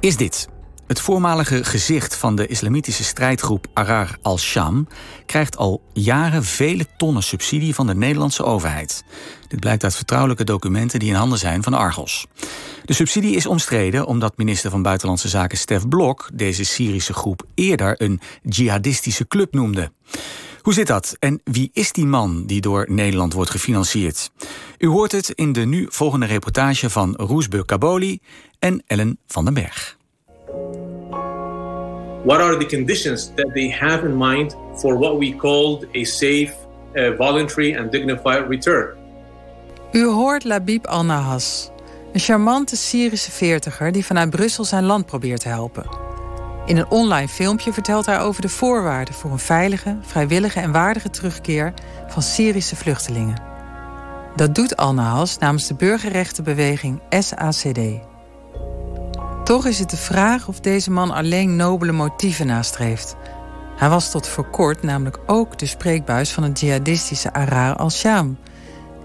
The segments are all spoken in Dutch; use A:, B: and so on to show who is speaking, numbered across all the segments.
A: is dit. Het voormalige gezicht van de islamitische strijdgroep Arar al-Sham krijgt al jaren vele tonnen subsidie van de Nederlandse overheid. Dit blijkt uit vertrouwelijke documenten die in handen zijn van Argos. De subsidie is omstreden omdat minister van Buitenlandse Zaken Stef Blok deze Syrische groep eerder een jihadistische club noemde. Hoe zit dat en wie is die man die door Nederland wordt gefinancierd? U hoort het in de nu volgende reportage van Roesbeur Kaboli en Ellen van den Berg.
B: What are the conditions that they have in mind for what we called a safe, uh, voluntary and dignified return?
C: U hoort Labib Al-Nahas, een charmante Syrische veertiger die vanuit Brussel zijn land probeert te helpen. In een online filmpje vertelt hij over de voorwaarden voor een veilige, vrijwillige en waardige terugkeer van Syrische vluchtelingen. Dat doet Al-Nahas namens de burgerrechtenbeweging SACD. Toch is het de vraag of deze man alleen nobele motieven nastreeft. Hij was tot voor kort namelijk ook de spreekbuis van het jihadistische Arar al-Sham,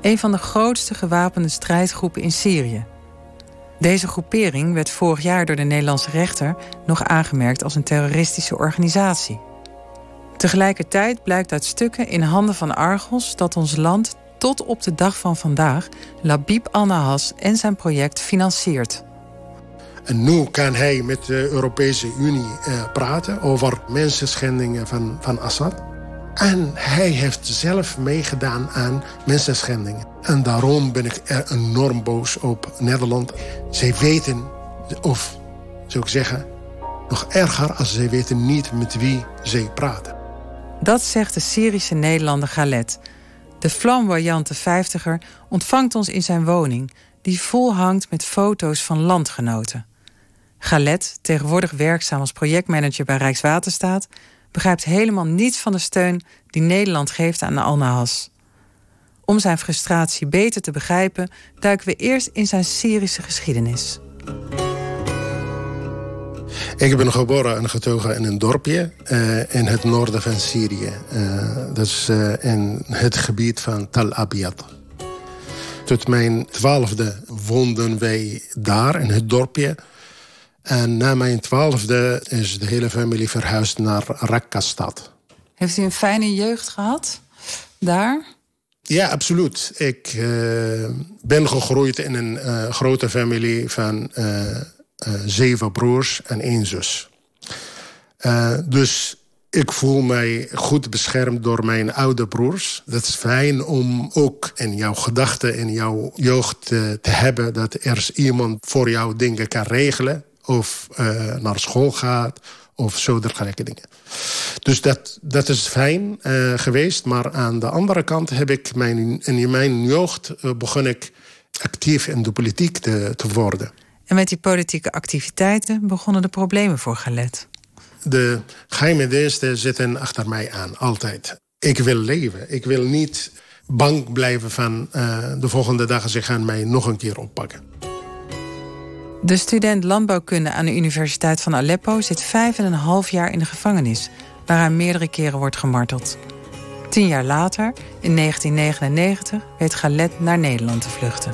C: een van de grootste gewapende strijdgroepen in Syrië. Deze groepering werd vorig jaar door de Nederlandse rechter nog aangemerkt als een terroristische organisatie. Tegelijkertijd blijkt uit stukken in handen van Argos dat ons land tot op de dag van vandaag Labib al-Nahas en zijn project financiert.
D: En nu kan hij met de Europese Unie uh, praten over mensenschendingen van, van Assad. En hij heeft zelf meegedaan aan mensenschendingen. En daarom ben ik er enorm boos op Nederland. Zij weten, of zou ik zeggen, nog erger als zij weten niet met wie zij praten.
C: Dat zegt de Syrische Nederlander Galet. De flamboyante vijftiger ontvangt ons in zijn woning... die vol hangt met foto's van landgenoten. Galet, tegenwoordig werkzaam als projectmanager bij Rijkswaterstaat, begrijpt helemaal niets van de steun die Nederland geeft aan Al-Nahas. Om zijn frustratie beter te begrijpen, duiken we eerst in zijn Syrische geschiedenis.
D: Ik ben geboren en getogen in een dorpje uh, in het noorden van Syrië. Uh, dat is uh, in het gebied van Tal Abyad. Tot mijn twaalfde woonden wij daar in het dorpje. En na mijn twaalfde is de hele familie verhuisd naar Rakka-stad.
C: Heeft u een fijne jeugd gehad daar?
D: Ja, absoluut. Ik uh, ben gegroeid in een uh, grote familie van uh, zeven broers en één zus. dus ik voel mij goed beschermd door mijn oude broers. Dat is fijn om ook in jouw gedachten, in jouw jeugd te hebben... dat er iemand voor jou dingen kan regelen of uh, naar school gaat of zo dergelijke dingen. Dus dat, dat is fijn uh, geweest. Maar aan de andere kant heb ik mijn, in mijn jeugd uh, begon ik actief in de politiek te, te, worden.
C: En met die politieke activiteiten begonnen de problemen voor Galet.
D: De geheime diensten zitten achter mij aan, altijd. Ik wil leven. Ik wil niet bang blijven van de volgende dag... ze gaan mij nog een keer oppakken.
C: De student landbouwkunde aan de Universiteit van Aleppo zit vijf en een half jaar in de gevangenis, waar hij meerdere keren wordt gemarteld. Tien jaar later, in 1999, weet Galet naar Nederland te vluchten.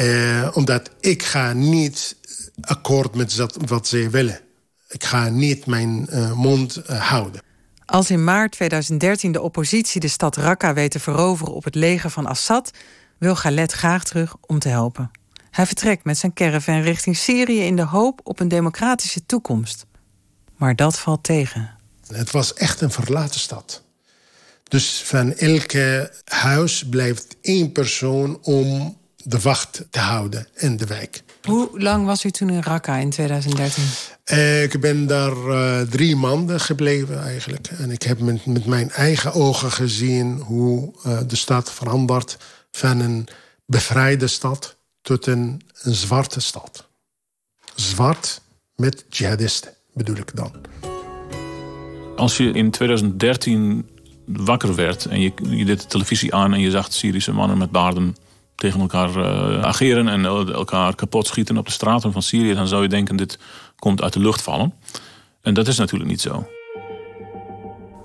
D: Uh, omdat ik ga niet akkoord met wat ze willen. Ik ga niet mijn uh, mond uh, houden.
C: Als in maart 2013 de oppositie de stad Raqqa weet te veroveren op het leger van Assad, wil Galet graag terug om te helpen. Hij vertrekt met zijn caravan richting Syrië in de hoop op een democratische toekomst. Maar dat valt tegen.
D: Het was echt een verlaten stad. Dus van elke huis blijft één persoon om de wacht te houden in de wijk.
C: Hoe lang was u toen in Raqqa in 2013?
D: Ik ben daar uh, drie maanden gebleven eigenlijk. En ik heb met, met mijn eigen ogen gezien hoe uh, de stad verandert van een bevrijde stad tot een, een zwarte stad. Zwart met jihadisten, bedoel ik dan.
E: Als je in 2013 wakker werd en je, je deed de televisie aan... en je zag Syrische mannen met baarden tegen elkaar uh, ageren... en elkaar kapot schieten op de straten van Syrië... dan zou je denken, dit komt uit de lucht vallen. En dat is natuurlijk niet zo.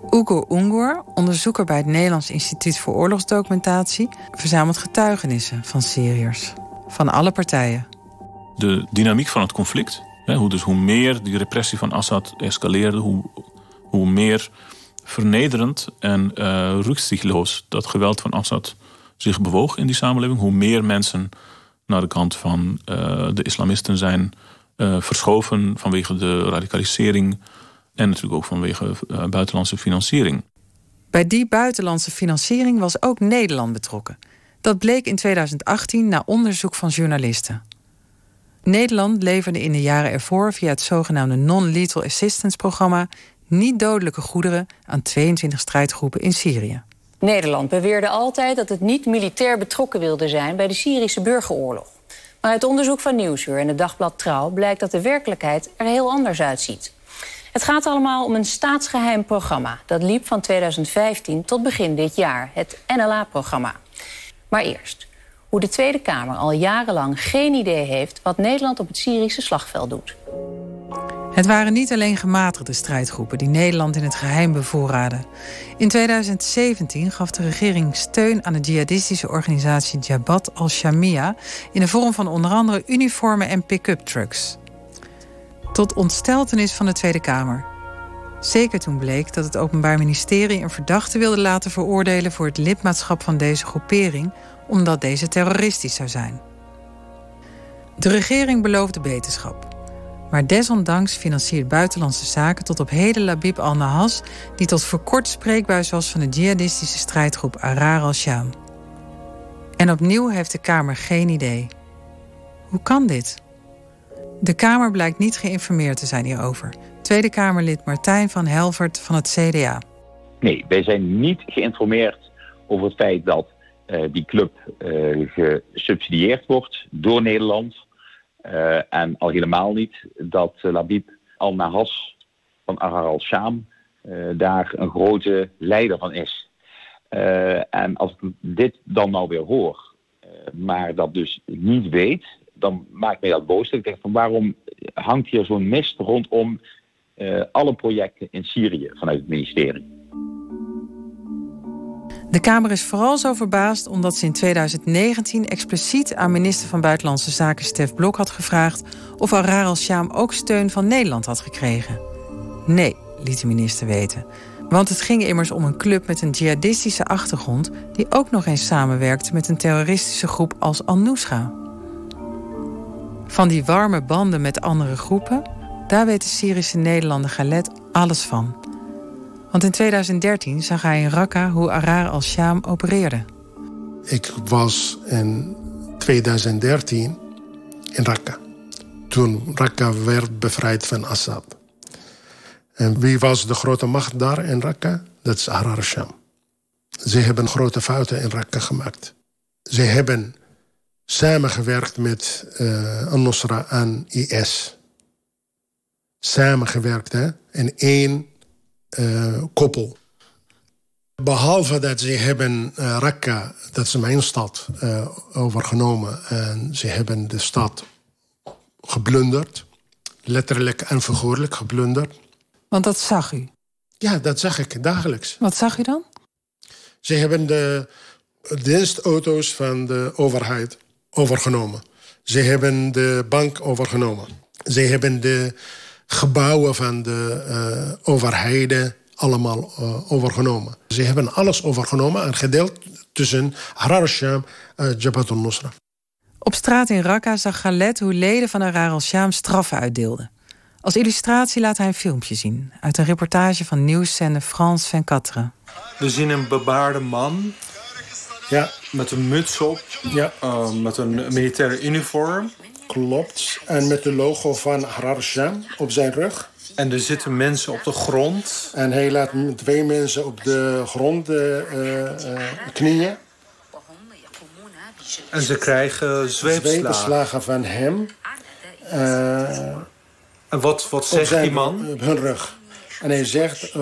C: Ugo Ungur, onderzoeker bij het Nederlands Instituut voor Oorlogsdocumentatie... verzamelt getuigenissen van Syriërs van alle partijen.
E: De dynamiek van het conflict hoe, dus hoe meer die repressie van Assad escaleerde, hoe, hoe meer vernederend en uh, dat geweld van Assad zich bewoog in die samenleving, hoe meer mensen naar de kant van uh, de islamisten zijn uh, verschoven vanwege de radicalisering en natuurlijk ook vanwege buitenlandse financiering.
C: Bij die buitenlandse financiering was ook Nederland betrokken. Dat bleek in 2018 na onderzoek van journalisten. Nederland leverde in de jaren ervoor via het zogenaamde Non-Lethal Assistance programma niet dodelijke goederen aan 22 strijdgroepen in Syrië.
F: Nederland beweerde altijd dat het niet militair betrokken wilde zijn bij de Syrische burgeroorlog. Maar uit onderzoek van Nieuwsuur en het dagblad Trouw blijkt dat de werkelijkheid er heel anders uitziet. Het gaat allemaal om een staatsgeheim programma. Dat liep van 2015 tot begin dit jaar, het NLA-programma. Maar eerst, hoe de Tweede Kamer al jarenlang geen idee heeft wat Nederland op het Syrische slagveld doet.
C: Het waren niet alleen gematigde strijdgroepen die Nederland in het geheim bevoorraden. In 2017 gaf de regering steun aan de jihadistische organisatie Jabhat al-Shamia in de vorm van onder andere uniformen en pick-up trucks. Tot ontsteltenis van de Tweede Kamer. Zeker toen bleek dat het Openbaar Ministerie een verdachte wilde laten veroordelen voor het lidmaatschap van deze groepering, omdat deze terroristisch zou zijn. De regering beloofde beterschap. Maar desondanks financiert Buitenlandse Zaken tot op heden Labib al-Nahas, die tot voor kort spreekbuis was van de jihadistische strijdgroep Arar al-Sham. En opnieuw heeft de Kamer geen idee. Hoe kan dit? De Kamer blijkt niet geïnformeerd te zijn hierover. Tweede Kamerlid Martijn van Helvert van het CDA.
G: Nee, wij zijn niet geïnformeerd over het feit dat uh, die club uh, gesubsidieerd wordt door Nederland. Uh, en al helemaal niet dat Labib al-Nahas van Arar al-Sham daar een grote leider van is. en als ik dit dan nou weer hoor, maar dat dus niet weet, dan maakt mij dat boos. Ik denk van waarom hangt hier zo'n mist rondom alle projecten in Syrië vanuit het ministerie?
C: De Kamer is vooral zo verbaasd omdat ze in 2019 expliciet aan minister van Buitenlandse Zaken Stef Blok had gevraagd of Arar al-Sham ook steun van Nederland had gekregen. Nee, liet de minister weten. Want het ging immers om een club met een jihadistische achtergrond die ook nog eens samenwerkte met een terroristische groep als Al-Nusra. Van die warme banden met andere groepen, daar weet de Syrische Nederlander Galet alles van. Want in 2013 zag hij in Raqqa hoe Arar al-Sham opereerde.
D: Ik was in 2013 in Raqqa. Toen Raqqa werd bevrijd van Assad. En wie was de grote macht daar in Raqqa? Dat is Arar al-Sham. Ze hebben grote fouten in Raqqa gemaakt. Ze hebben samengewerkt met uh, Al-Nusra en IS. Samengewerkt, hè? In één uh, koppel. Behalve dat ze hebben uh, Raqqa, dat is mijn stad, uh, overgenomen. En ze hebben de stad geblunderd. Letterlijk en figuurlijk geblunderd.
C: Want dat zag u?
D: Ja, dat zag ik dagelijks.
C: Wat zag u dan?
D: Ze hebben de dienstauto's van de overheid overgenomen. Ze hebben de bank overgenomen. Ze hebben de gebouwen van de uh, overheden allemaal uh, overgenomen. Ze hebben alles overgenomen en gedeeld tussen Harar al-Sham en Jabhat al-Nusra.
C: Op straat in Raqqa zag Galet hoe leden van Harar al-Sham straffen uitdeelden. Als illustratie laat hij een filmpje zien uit een reportage van nieuwszender France 24.
H: We zien een bebaarde man
D: ja.
H: met een muts op,
D: ja.
H: uh, met een militaire uniform.
D: Klopt. En met de logo van Harar Sham op zijn rug.
H: En er zitten mensen op de grond.
D: En hij laat twee mensen op de grond uh, uh, knieën.
H: En ze krijgen zweepslagen.
D: Zweepslagen van hem.
H: en wat, wat zegt
D: zijn,
H: die man?
D: Op hun rug. En hij zegt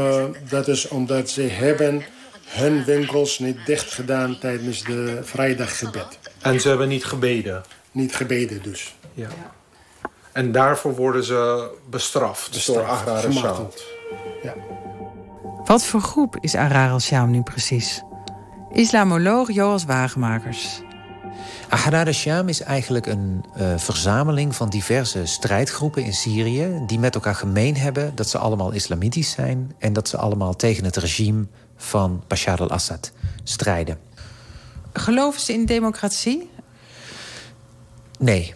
D: dat is omdat ze hebben hun winkels niet dicht gedaan tijdens de vrijdaggebed.
H: En ze hebben niet gebeden?
D: Niet gebeden dus.
H: Ja. En daarvoor worden ze bestraft, bestraft door Arar al-Sham.
D: Ja.
C: Wat voor groep is Arar al-Sham nu precies? Islamoloog Joas Wagemakers.
I: Ahrar al-Sham is eigenlijk een uh, verzameling van diverse strijdgroepen in Syrië... die met elkaar gemeen hebben dat ze allemaal islamitisch zijn... en dat ze allemaal tegen het regime van Bashar al-Assad strijden.
C: Geloven ze in democratie?
I: Nee.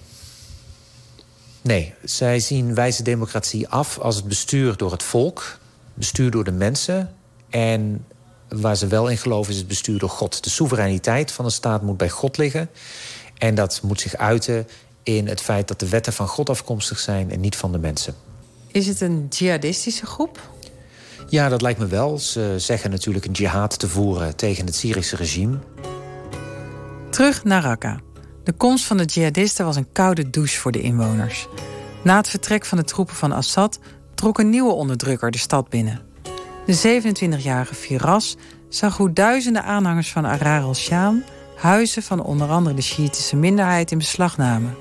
I: Nee, zij zien wijze democratie af als het bestuur door het volk... bestuur door de mensen en waar ze wel in geloven is het bestuur door God. De soevereiniteit van een staat moet bij God liggen. En dat moet zich uiten in het feit dat de wetten van God afkomstig zijn en niet van de mensen.
C: Is het een jihadistische groep?
I: Ja, dat lijkt me wel. Ze zeggen natuurlijk een jihad te voeren tegen het Syrische regime.
C: Terug naar Raqqa. De komst van de jihadisten was een koude douche voor de inwoners. Na het vertrek van de troepen van Assad trok een nieuwe onderdrukker de stad binnen. De 27-jarige Firas zag hoe duizenden aanhangers van Arar al-Sham huizen van onder andere de Shiïtische minderheid in beslag namen.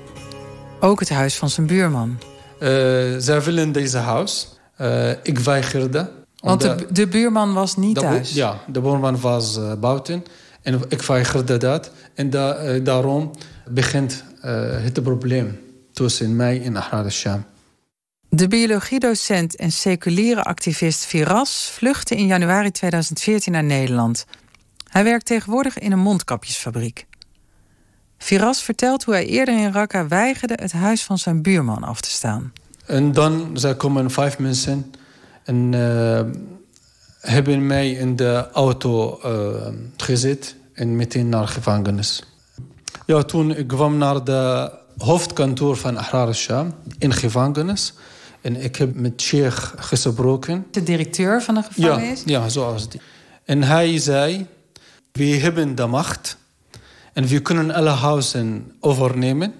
C: Ook het huis van zijn buurman.
J: Uh, zij willen deze huis. Uh, ik weigerde.
C: Want de, de, buurman was niet thuis?
J: Ja, de buurman was uh, buiten. En ik weigerde dat. En da, daarom begint het probleem tussen mij en Ahrar al-Sham.
C: De biologiedocent en seculiere activist Firas vluchtte in januari 2014 naar Nederland. Hij werkt tegenwoordig in een mondkapjesfabriek. Firas vertelt hoe hij eerder in Raqqa weigerde het huis van zijn buurman af te staan.
J: En dan zijn komen vijf mensen en uh, hebben mij in de auto uh, gezet en meteen naar gevangenis. Ja, toen ik kwam naar de hoofdkantoor van Ahrar al-Sham in gevangenis. En ik heb met Sheikh gesproken.
C: De directeur van de gevangenis?
J: Ja, ja zoals die. En hij zei, we hebben de macht en we kunnen alle huizen overnemen.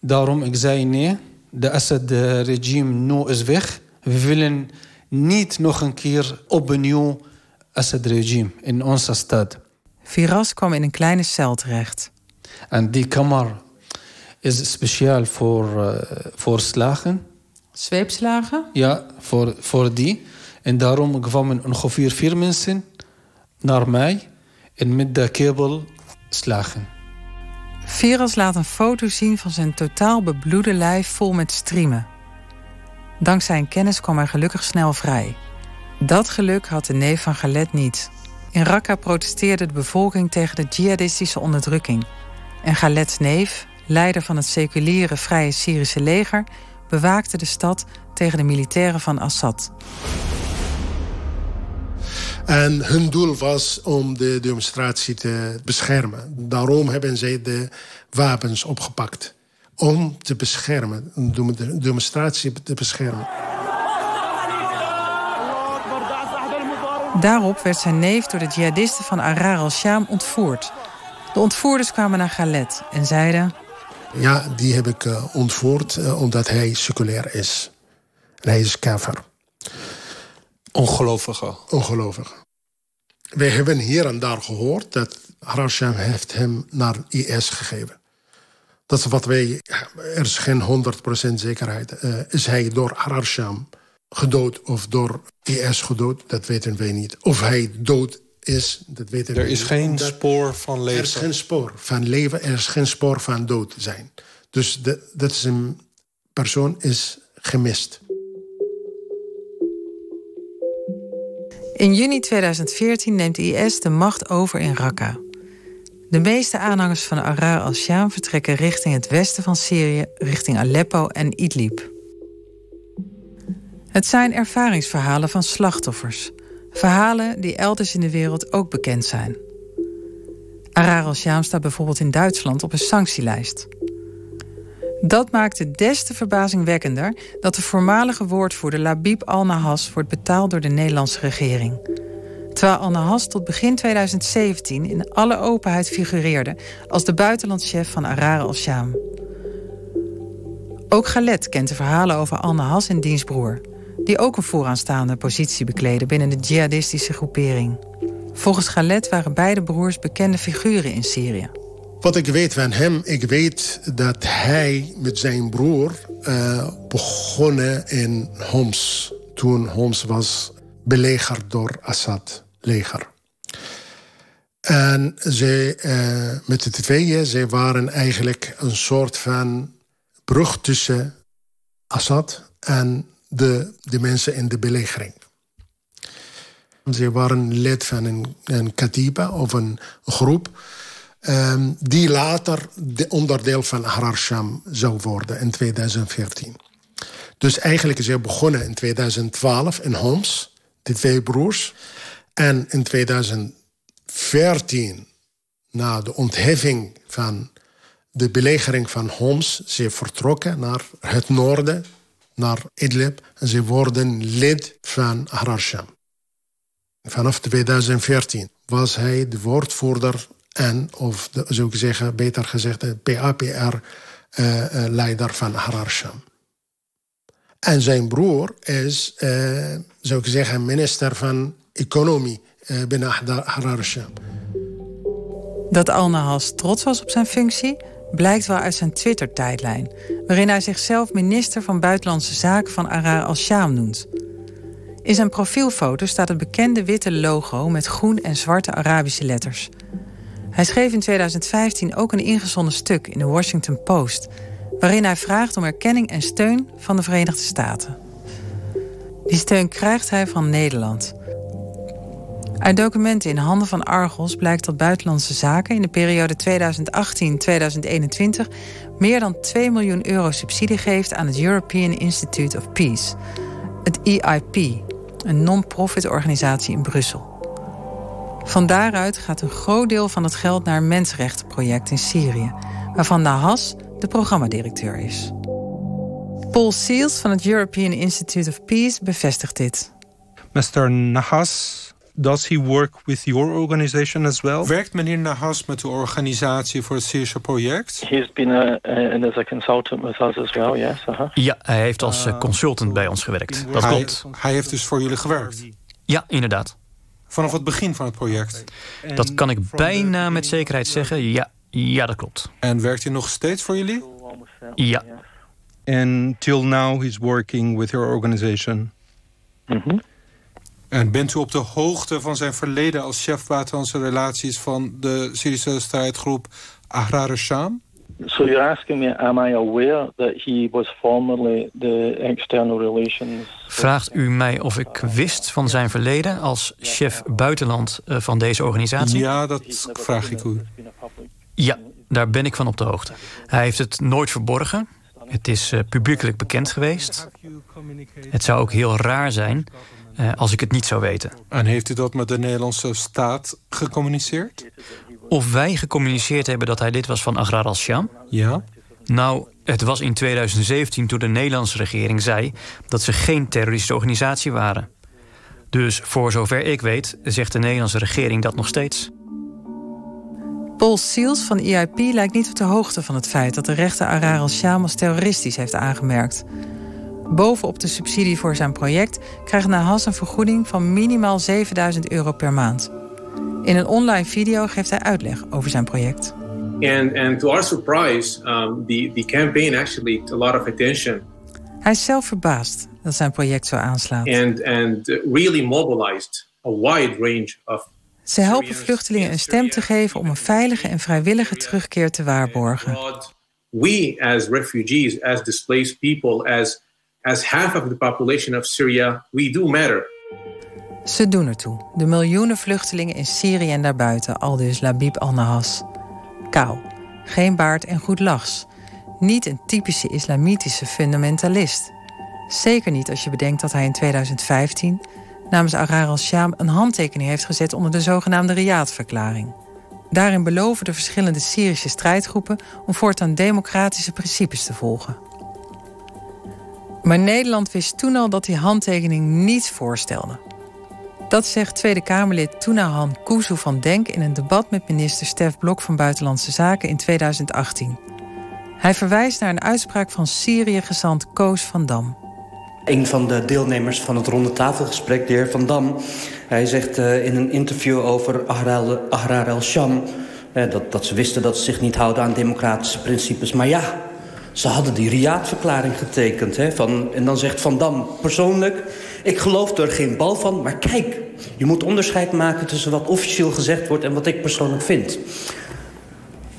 J: Daarom ik zei nee, de Assad-regime nu is weg. We willen niet nog een keer opnieuw Assad-regime in onze stad.
C: Firas kwam in een kleine cel terecht.
J: En die kamer is speciaal voor, uh, voor slagen.
C: Zweepslagen?
J: Ja, voor, voor die. En daarom kwamen ongeveer vier mensen naar mij en met de kabel slagen.
C: Viras laat een foto zien van zijn totaal bebloede lijf vol met striemen. Dankzij zijn kennis kwam hij gelukkig snel vrij. Dat geluk had de neef van Galet niet. In Raqqa protesteerde de bevolking tegen de jihadistische onderdrukking. En Galets neef, leider van het seculiere Vrije Syrische leger, bewaakte de stad tegen de militairen van Assad.
D: En hun doel was om de demonstratie te beschermen. Daarom hebben zij de wapens opgepakt. Om te beschermen, om de demonstratie te beschermen.
C: Daarop werd zijn neef door de jihadisten van Arar al-Sham ontvoerd. De ontvoerders kwamen naar Galet en zeiden...
D: Ja, die heb ik uh, ontvoerd uh, omdat hij seculair is. En hij is kafir.
H: Ongelovige.
D: Ongelovige. Wij hebben hier en daar gehoord dat Harasham heeft hem naar IS gegeven. Dat is wat wij... Er is geen 100% zekerheid. Uh, is hij door Harasham gedood of door IS gedood? Dat weten wij niet. Of hij dood is, dat weten
H: Er is geen spoor van leven.
D: Er is geen spoor van leven, er is geen spoor van dood zijn. Dus de, dat is een persoon is gemist.
C: In juni 2014 neemt IS de macht over in Raqqa. De meeste aanhangers van Arar al-Sham vertrekken richting het westen van Syrië, richting Aleppo en Idlib. Het zijn ervaringsverhalen van slachtoffers. Verhalen die elders in de wereld ook bekend zijn. Arar al-Sham staat bijvoorbeeld in Duitsland op een sanctielijst. Dat maakt het des te verbazingwekkender dat de voormalige woordvoerder Labib al-Nahas wordt betaald door de Nederlandse regering. Terwijl al-Nahas tot begin 2017 in alle openheid figureerde als de buitenlandschef van Arar al-Sham. Ook Galet kent de verhalen over al-Nahas en dienstbroer die ook een vooraanstaande positie bekleden binnen de jihadistische groepering. Volgens Galet waren beide broers bekende figuren in Syrië.
D: Wat ik weet van hem, ik weet dat hij met zijn broer uh, begonnen in Homs. Toen Homs was belegerd door Assad leger. En ze, uh, met de tweeën, ze waren eigenlijk een soort van brug tussen Assad en de, de mensen in de belegering. Ze waren lid van een, een katiba of een groep... Um, die later de onderdeel van Harar Sham zou worden in 2014. Dus eigenlijk is hij begonnen in 2012 in Homs, de twee broers. En in 2014, na de ontheffing van de belegering van Homs... ze vertrokken naar het noorden, naar Idlib... en ze worden lid van Sham. Vanaf 2014 was hij de woordvoerder en, of de, zou ik zeggen, beter gezegd, de PAPR-leider uh, uh, van Sham. En zijn broer is, uh, zou ik zeggen, minister van Economie binnen Sham.
C: Dat Al-Nahas trots was op zijn functie blijkt wel uit zijn Twitter-tijdlijn... waarin hij zichzelf minister van Buitenlandse Zaken van Arar al-Sham noemt. In zijn profielfoto staat het bekende witte logo met groen en zwarte Arabische letters. Hij schreef in 2015 ook een ingezonden stuk in de Washington Post, waarin hij vraagt om erkenning en steun van de Verenigde Staten. Die steun krijgt hij van Nederland. Uit documenten in handen van Argos blijkt dat Buitenlandse Zaken in de periode 2018-2021 meer dan 2 miljoen euro subsidie geeft aan het European Institute of Peace, het EIP, een non-profit organisatie in Brussel. Van daaruit gaat een groot deel van het geld naar een mensenrechtenproject in Syrië, waarvan Nahas de programmadirecteur is. Paul Seals van het European Institute of Peace bevestigt dit.
K: Mr. Nahas, does he work with your organization as well?
H: Werkt meneer Nahas met de organisatie voor het Syrische project?
L: He's been a, a, as a consultant with us as well, yes. Uh -huh.
M: Ja, hij heeft als uh, consultant bij ons gewerkt. Dat
H: hij,
M: klopt.
H: Hij heeft dus voor jullie gewerkt?
M: Ja, inderdaad.
H: Vanaf het begin van het project?
M: Dat kan ik bijna met zekerheid zeggen. Ja, ja, dat klopt.
H: En werkt hij nog steeds voor jullie?
M: Ja.
K: And till now he's working with your organization?
L: Mm -hmm.
H: En bent u op de hoogte van zijn verleden als chef buitenlandse relaties van de Syrische strijdgroep Ahrar al-Sham?
L: So you're asking me, am I aware that he was formerly the external relations...
M: Vraagt u mij of ik wist van zijn verleden als chef buitenland eh, van deze organisatie?
H: Ja, dat vraag ik u.
M: Ja, daar ben ik van op de hoogte. Hij heeft het nooit verborgen. Het is uh, publiekelijk bekend geweest. Het zou ook heel raar zijn uh, als ik het niet zou weten.
H: En heeft u dat met de Nederlandse staat gecommuniceerd?
M: Of wij gecommuniceerd hebben dat hij lid was van Agrar al-Sham?
H: Ja.
M: Nou, het was in 2017 toen de Nederlandse regering zei... dat ze geen terroristische organisatie waren. Dus voor zover ik weet, zegt de Nederlandse regering dat nog steeds.
C: Paul Seals van EIP lijkt niet op de hoogte van het feit... dat de rechter Arar al-Sham als terroristisch heeft aangemerkt. Bovenop de subsidie voor zijn project... krijgt Nahas een vergoeding van minimaal 7000 euro per maand... In een online video geeft hij uitleg over zijn project.
B: And, and to our surprise, um, the, the campaign actually a lot of attention.
C: Hij is zelf verbaasd dat zijn project zo aanslaat.
B: And, and really mobilized a wide range of
C: Ze helpen vluchtelingen een stem te geven om een veilige en vrijwillige terugkeer te waarborgen.
B: We as refugees, as displaced people, as, as half of the population of Syria, we do matter.
C: Ze doen ertoe, de miljoenen vluchtelingen in Syrië en daarbuiten, aldus Labib al-Nahas. Kaal, geen baard en goed lachs. Niet een typische islamitische fundamentalist. Zeker niet als je bedenkt dat hij in 2015 namens Arar al-Sham een handtekening heeft gezet onder de zogenaamde Riyadh-verklaring. Daarin beloven de verschillende Syrische strijdgroepen om voortaan democratische principes te volgen. Maar Nederland wist toen al dat die handtekening niets voorstelde. Dat zegt Tweede Kamerlid Tunahan Kuzu van Denk in een debat met minister Stef Blok van Buitenlandse Zaken in 2018. Hij verwijst naar een uitspraak van Syrië-gezant Koos van Dam.
N: Een van de deelnemers van het ronde tafelgesprek, de heer Van Dam... hij zegt uh, in een interview over Ahrar al-Sham... Uh, dat, dat ze wisten dat ze zich niet houden aan democratische principes. Maar ja, Ze hadden die Riyadh-verklaring getekend. Hè, van, en dan zegt Van Dam persoonlijk... ik geloof er geen bal van, maar kijk... je moet onderscheid maken tussen wat officieel gezegd wordt... en wat ik persoonlijk vind.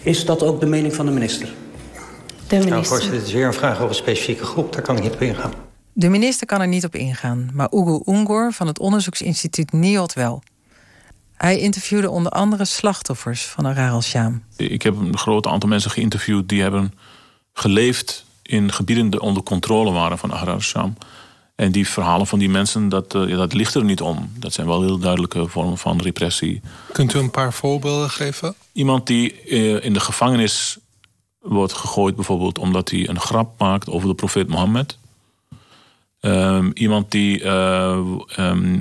N: Is dat ook de mening van de minister?
O: De minister. Nou, voorzitter, dit is weer een vraag over een specifieke groep. Daar kan ik niet op ingaan.
C: De minister kan er niet op ingaan, maar Ugo Ungur van het onderzoeksinstituut NIOD wel. Hij interviewde onder andere slachtoffers van Arar al-Sham.
E: Ik heb een groot aantal mensen geïnterviewd die hebben geleefd in gebieden die onder controle waren van Arar al-Sham. En die verhalen van die mensen, dat, uh, dat ligt er niet om. Dat zijn wel heel duidelijke vormen van repressie.
H: Kunt u een paar voorbeelden geven?
E: Iemand die uh, in de gevangenis wordt gegooid, bijvoorbeeld omdat hij een grap maakt over de profeet Mohammed. Um, iemand die uh, um,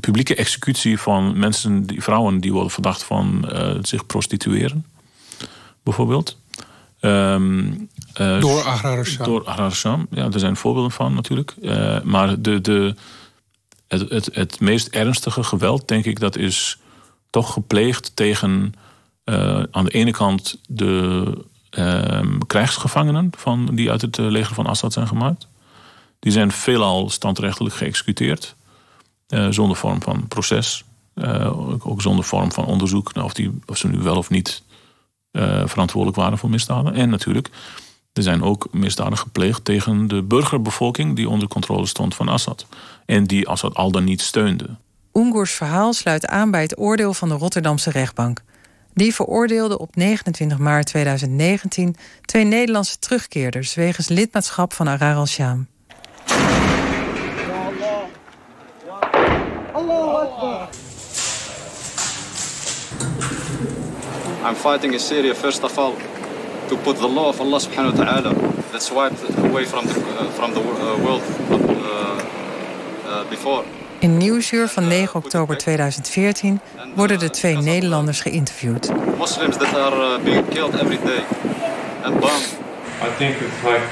E: publieke executie van mensen, die, vrouwen die worden verdacht van zich prostitueren, bijvoorbeeld. Um,
H: uh, door Ahrar
E: Door Ahrar ja, er zijn voorbeelden van natuurlijk. maar de, de, het, het, het meest ernstige geweld, denk ik, dat is toch gepleegd tegen aan de ene kant de krijgsgevangenen van, die uit het leger van Assad zijn gemaakt. Die zijn veelal standrechtelijk geëxecuteerd. Zonder vorm van proces. Ook zonder vorm van onderzoek. Nou, of, die, of ze nu wel of niet verantwoordelijk waren voor misdaden. En natuurlijk, er zijn ook misdaden gepleegd tegen de burgerbevolking die onder controle stond van Assad. En die Assad al dan niet steunde.
C: Ungurs verhaal sluit aan bij het oordeel van de Rotterdamse rechtbank. Die veroordeelde op 29 maart 2019 twee Nederlandse terugkeerders wegens lidmaatschap van Arar al-Sham.
P: I'm fighting in Syria first of all to put the law of Allah subhanahu wa ta'ala that's wiped away from the, uh, from the uh, world uh, uh before.
C: In Nieuwsuur van 9 oktober 2014 worden de twee Nederlanders geïnterviewd.
P: Muslims that are being killed every day and bombed.
Q: I think it's like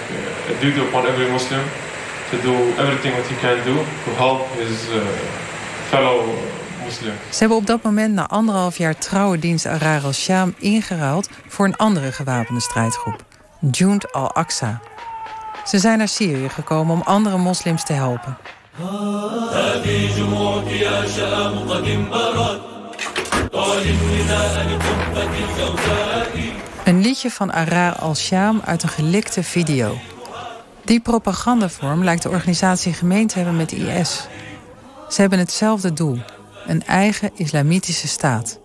Q: a duty upon every Muslim to do everything what he can do to help his fellow.
C: Ze hebben op dat moment na anderhalf jaar trouwe dienst Arar al-Sham ingeruild voor een andere gewapende strijdgroep, Jund al-Aqsa. Ze zijn naar Syrië gekomen om andere moslims te helpen. Een liedje van Arar al-Sham uit een gelikte video. Die propagandavorm lijkt de organisatie gemeen te hebben met IS. Ze hebben hetzelfde doel: een eigen islamitische staat.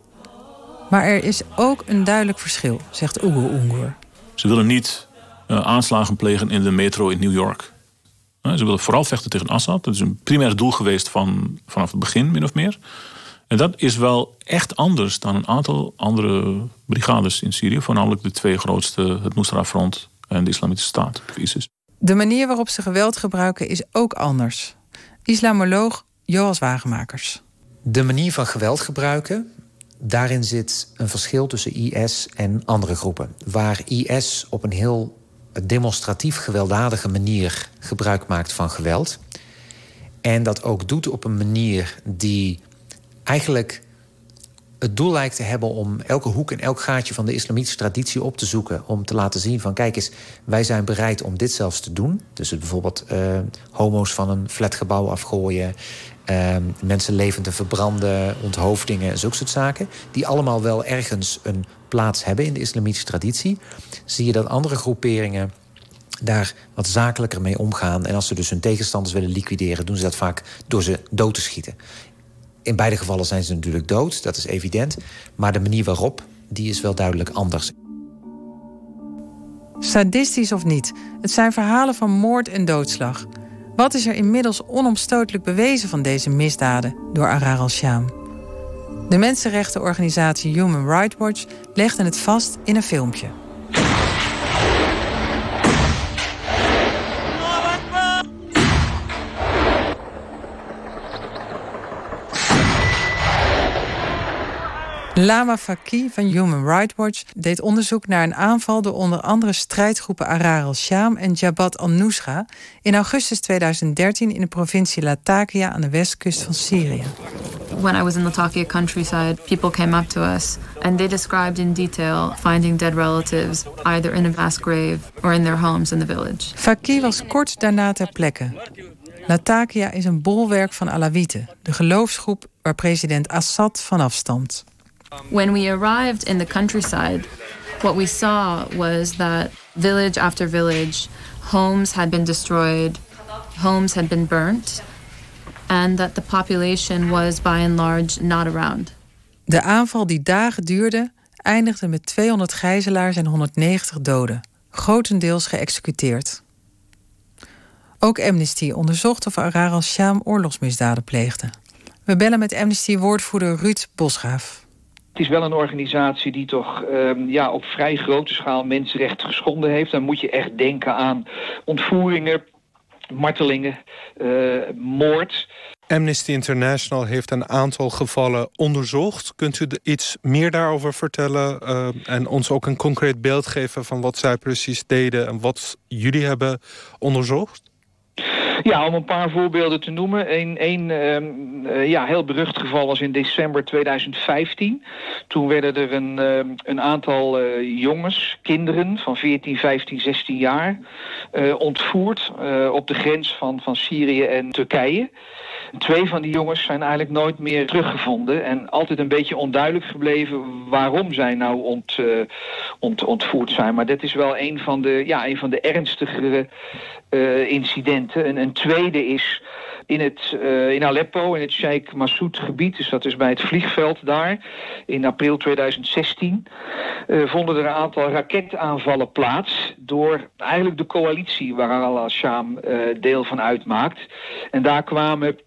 C: Maar er is ook een duidelijk verschil, zegt Ugo Ungur.
E: Ze willen niet uh, aanslagen plegen in de metro in New York. Uh, ze willen vooral vechten tegen Assad. Dat is een primair doel geweest van, vanaf het begin, min of meer. En dat is wel echt anders dan een aantal andere brigades in Syrië. Voornamelijk de twee grootste, het Nusra-front en de Islamitische Staat, ISIS.
C: De manier waarop ze geweld gebruiken is ook anders. Islamoloog Joas Wagenmakers.
I: De manier van geweld gebruiken, daarin zit een verschil tussen IS en andere groepen. Waar IS op een heel demonstratief gewelddadige manier gebruik maakt van geweld. En dat ook doet op een manier die eigenlijk het doel lijkt te hebben om elke hoek en elk gaatje van de islamitische traditie op te zoeken. Om te laten zien van kijk eens, wij zijn bereid om dit zelfs te doen. Dus bijvoorbeeld uh, homo's van een flatgebouw afgooien. Uh, mensen levend te verbranden, onthoofdingen, zulke soort zaken. Die allemaal wel ergens een plaats hebben in de islamitische traditie. Zie je dat andere groeperingen daar wat zakelijker mee omgaan. En als ze dus hun tegenstanders willen liquideren, doen ze dat vaak door ze dood te schieten. In beide gevallen zijn ze natuurlijk dood, dat is evident. Maar de manier waarop, die is wel duidelijk anders.
C: Sadistisch of niet, het zijn verhalen van moord en doodslag. Wat is er inmiddels onomstotelijk bewezen van deze misdaden door Arar al-Sham? De mensenrechtenorganisatie Human Rights Watch legde het vast in een filmpje. Lama Faki van Human Rights Watch deed onderzoek naar een aanval door onder andere strijdgroepen Arar al-Sham en Jabhat al-Nusra in augustus 2013 in de provincie Latakia aan de westkust van Syrië.
R: when I was in Latakia countryside, people came up to us and they described in detail finding dead relatives either in a mass grave or in their homes in the village.
C: Faki was kort daarna ter plekke. Latakia is een bolwerk van Alawieten, de geloofsgroep waar president Assad van afstamt.
R: When we arrived in the countryside, what we saw was that village after village, homes had been destroyed, homes had been burnt, and that the population was by and large not around.
C: De aanval die dagen duurde, eindigde met 200 gijzelaars en 190 doden, grotendeels geëxecuteerd. Ook Amnesty onderzocht of Arar al-Sham oorlogsmisdaden pleegde. We bellen met Amnesty-woordvoerder Ruud Bosgraaf.
S: Het is wel een organisatie die toch um, ja, op vrij grote schaal mensenrechten geschonden heeft. Dan moet je echt denken aan ontvoeringen, martelingen, uh, moord.
H: Amnesty International heeft een aantal gevallen onderzocht. Kunt u iets meer daarover vertellen uh, en ons ook een concreet beeld geven van wat zij precies deden en wat jullie hebben onderzocht?
S: Ja, om een paar voorbeelden te noemen. Een, een uh, ja, heel berucht geval was in december 2015. Toen werden er een, uh, een aantal uh, jongens, kinderen van 14, 15, 16 jaar... ontvoerd op de grens van, van Syrië en Turkije. Twee van die jongens zijn eigenlijk nooit meer teruggevonden. En altijd een beetje onduidelijk gebleven waarom zij nou ont, uh, ont, ontvoerd zijn. Maar dat is wel een van de, ja, een van de ernstigere uh, incidenten. En een tweede is in, het, uh, in Aleppo, in het Sheikh Massoud gebied. Dus dat is bij het vliegveld daar. In april 2016 vonden er een aantal raketaanvallen plaats... door eigenlijk de coalitie waar al-Sham deel van uitmaakt. En daar kwamen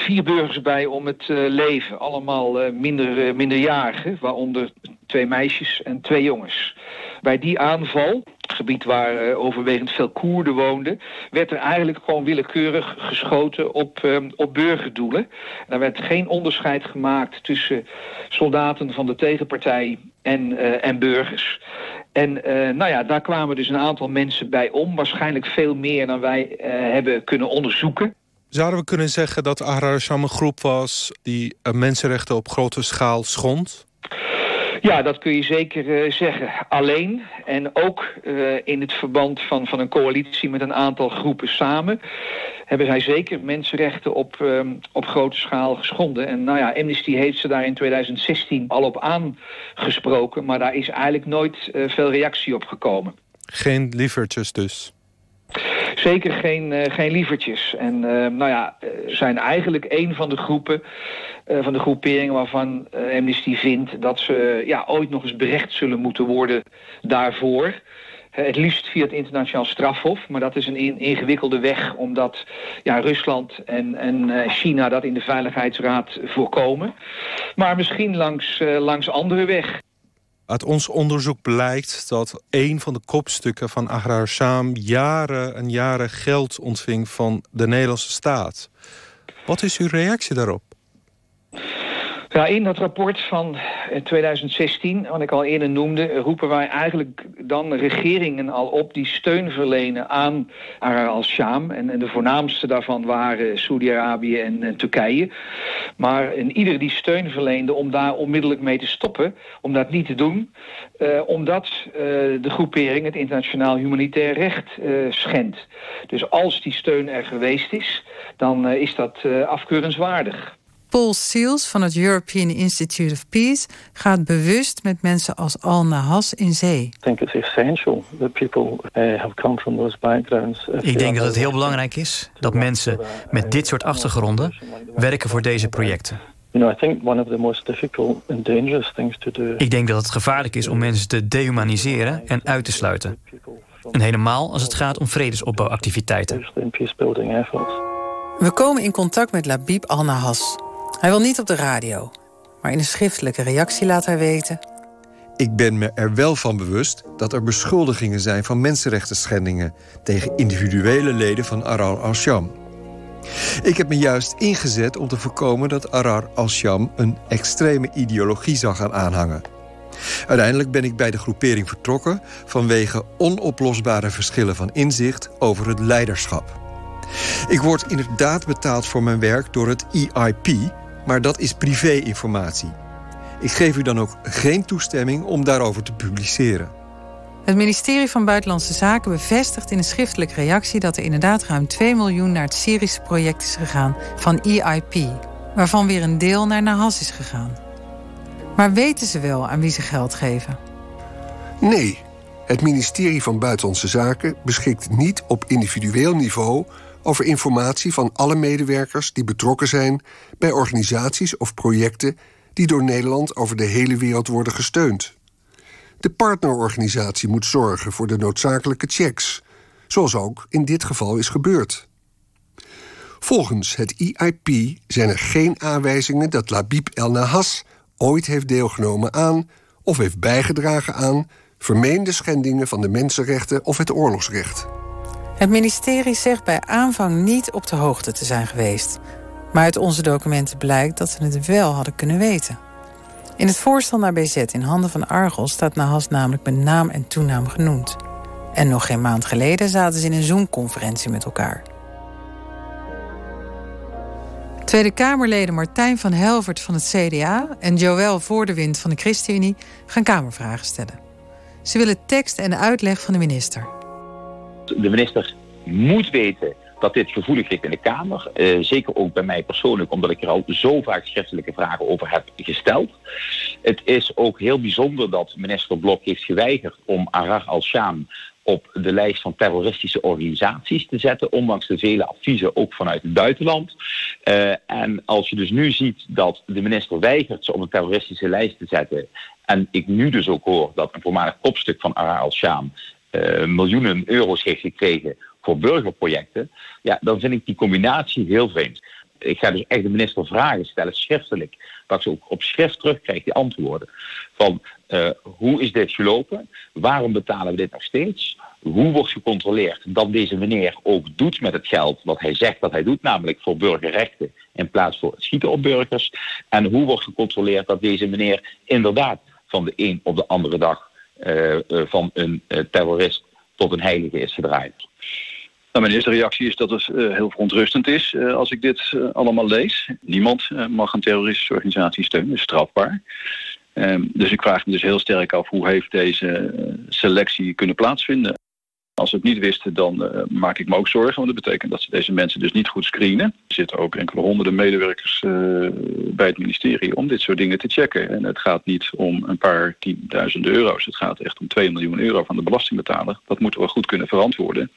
S: vier burgers bij om het uh, leven. Allemaal uh, minder, uh, minderjarigen, waaronder twee meisjes en twee jongens. Bij die aanval, gebied waar overwegend veel Koerden woonden... werd er eigenlijk gewoon willekeurig geschoten op, op burgerdoelen. Er werd geen onderscheid gemaakt tussen soldaten van de tegenpartij en, en burgers. En nou ja, daar kwamen dus een aantal mensen bij om. Waarschijnlijk veel meer dan wij hebben kunnen onderzoeken.
H: Zouden we kunnen zeggen dat Ahrar Sham een groep was... die mensenrechten op grote schaal schond?
S: Ja, dat kun je zeker uh, zeggen. Alleen en ook uh, in het verband van, van een coalitie met een aantal groepen samen... hebben zij zeker mensenrechten op, uh, op grote schaal geschonden. En nou ja, Amnesty heeft ze daar in 2016 al op aangesproken... maar daar is eigenlijk nooit veel reactie op gekomen.
H: Geen lievertjes dus?
S: Zeker geen, uh, geen lievertjes. En uh, nou ja, zijn eigenlijk een van de groepen, van de groeperingen waarvan Amnesty vindt dat ze ja, ooit nog eens berecht zullen moeten worden daarvoor. Het liefst via het internationaal strafhof, maar dat is een in, ingewikkelde weg... omdat ja, Rusland en, en China dat in de Veiligheidsraad voorkomen. Maar misschien langs, langs andere weg.
H: Uit ons onderzoek blijkt dat een van de kopstukken van Agrar jaren en jaren geld ontving van de Nederlandse staat. Wat is uw reactie daarop?
S: In dat rapport van 2016, wat ik al eerder noemde... roepen wij eigenlijk dan regeringen al op die steun verlenen aan Arar al-Sham. En, en, de voornaamste daarvan waren Saudi-Arabië en, Turkije. Maar en ieder die steun verleende om daar onmiddellijk mee te stoppen... om dat niet te doen, uh, omdat de groepering het internationaal humanitair recht uh, schendt. Dus als die steun er geweest is, dan is dat afkeurenswaardig.
C: Paul Seals van het European Institute of Peace gaat bewust met mensen als Al Nahas in zee.
L: I think it's essential that people have come from those backgrounds.
M: Ik denk dat het heel belangrijk is dat mensen met dit soort achtergronden werken voor deze projecten. Ik denk dat het gevaarlijk is om mensen te dehumaniseren en uit te sluiten. En helemaal als het gaat om vredesopbouwactiviteiten.
C: We komen in contact met Labib Al-Nahas, hij wil niet op de radio, maar in een schriftelijke reactie laat hij weten...
T: Ik ben me er wel van bewust dat er beschuldigingen zijn van mensenrechtenschendingen... tegen individuele leden van Arar al-Sham. Ik heb me juist ingezet om te voorkomen dat Arar al-Sham... een extreme ideologie zou gaan aanhangen. Uiteindelijk ben ik bij de groepering vertrokken... vanwege onoplosbare verschillen van inzicht over het leiderschap. Ik word inderdaad betaald voor mijn werk door het EIP
U: maar dat is privé-informatie. Ik geef u dan ook geen toestemming om daarover te publiceren.
C: Het ministerie van Buitenlandse Zaken bevestigt in een schriftelijke reactie dat er inderdaad ruim 2 miljoen naar het Syrische project is gegaan van EIP, waarvan weer een deel naar Nahas is gegaan. Maar weten ze wel aan wie ze geld geven?
T: Nee, het ministerie van Buitenlandse Zaken beschikt niet op individueel niveau over informatie van alle medewerkers die betrokken zijn bij organisaties of projecten die door Nederland over de hele wereld worden gesteund. De partnerorganisatie moet zorgen voor de noodzakelijke checks, zoals ook in dit geval is gebeurd. Volgens het EIP zijn er geen aanwijzingen dat Labib El Nahas ooit heeft deelgenomen aan of heeft bijgedragen aan vermeende schendingen van de mensenrechten of het oorlogsrecht.
C: Het ministerie zegt bij aanvang niet op de hoogte te zijn geweest. Maar uit onze documenten blijkt dat ze het wel hadden kunnen weten. In het voorstel naar BZ in handen van Argos staat Nahas namelijk met naam en toenaam genoemd. En nog geen maand geleden zaten ze in een Zoom-conferentie met elkaar. Tweede Kamerleden Martijn van Helvert van het CDA en Joël Voordewind van de ChristenUnie gaan Kamervragen stellen. Ze willen tekst en uitleg van de minister.
G: De minister moet weten dat dit gevoelig ligt in de Kamer. Uh, zeker ook bij mij persoonlijk, omdat ik er al zo vaak schriftelijke vragen over heb gesteld. Het is ook heel bijzonder dat minister Blok heeft geweigerd om Arar al-Sham op de lijst van terroristische organisaties te zetten, ondanks de vele adviezen ook vanuit het buitenland. Uh, en als je dus nu ziet dat de minister weigert ze op een terroristische lijst te zetten, en ik nu dus ook hoor dat een voormalig kopstuk van Arar al-Sham miljoenen euro's heeft gekregen voor burgerprojecten, ja, dan vind ik die combinatie heel vreemd. Ik ga dus echt de minister vragen stellen, schriftelijk, dat ze ook op schrift terugkrijgt die antwoorden. Van uh, hoe is dit gelopen? Waarom betalen we dit nog steeds? Hoe wordt gecontroleerd dat deze meneer ook doet met het geld wat hij zegt dat hij doet, namelijk voor burgerrechten in plaats voor schieten op burgers? En hoe wordt gecontroleerd dat deze meneer inderdaad van de een op de andere dag van een terrorist tot een heilige is gedraaid?
V: Nou, mijn eerste reactie is dat het heel verontrustend is als ik dit allemaal lees. Niemand mag een terroristische organisatie steunen, dat is strafbaar. Um, dus ik vraag me dus heel sterk af hoe heeft deze selectie kunnen plaatsvinden. Als ze het niet wisten, dan uh, maak ik me ook zorgen. Want dat betekent dat ze deze mensen dus niet goed screenen. Er zitten ook enkele honderden medewerkers uh, bij het ministerie om dit soort dingen te checken. En het gaat niet om een paar tienduizenden euro's. Het gaat echt om 2 miljoen euro van de belastingbetaler. Dat moeten we goed kunnen verantwoorden.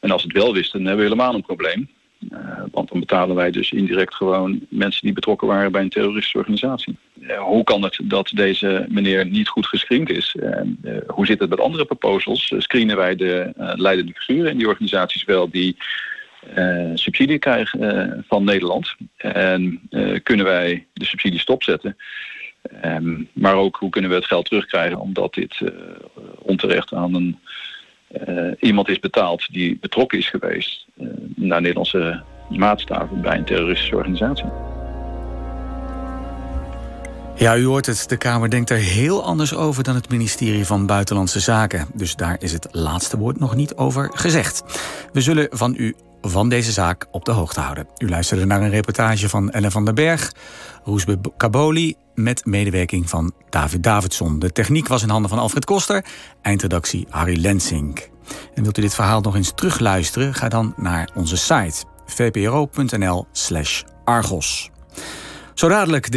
V: En als we het wel wisten, dan hebben we helemaal een probleem. Uh, want dan betalen wij dus indirect gewoon mensen die betrokken waren bij een terroristische organisatie. Uh, hoe kan het dat deze meneer niet goed gescreend is? Uh, hoe zit het met andere proposals? screenen wij de leidende figuren in die organisaties wel die subsidie krijgen van Nederland? En kunnen wij de subsidie stopzetten? Um, maar ook hoe kunnen we het geld terugkrijgen omdat dit onterecht aan een iemand is betaald die betrokken is geweest naar Nederlandse maatstaven bij een terroristische organisatie.
A: Ja, u hoort het. De Kamer denkt er heel anders over dan het ministerie van Buitenlandse Zaken. Dus daar is het laatste woord nog niet over gezegd. We zullen van u van deze zaak op de hoogte houden. U luisterde naar een reportage van Ellen van den Berg, Roesbe Kaboli met medewerking van David Davidson. De techniek was in handen van Alfred Koster, eindredactie Harry Lensink. En wilt u dit verhaal nog eens terugluisteren? Ga dan naar onze site vpro.nl/argos. Zo dadelijk de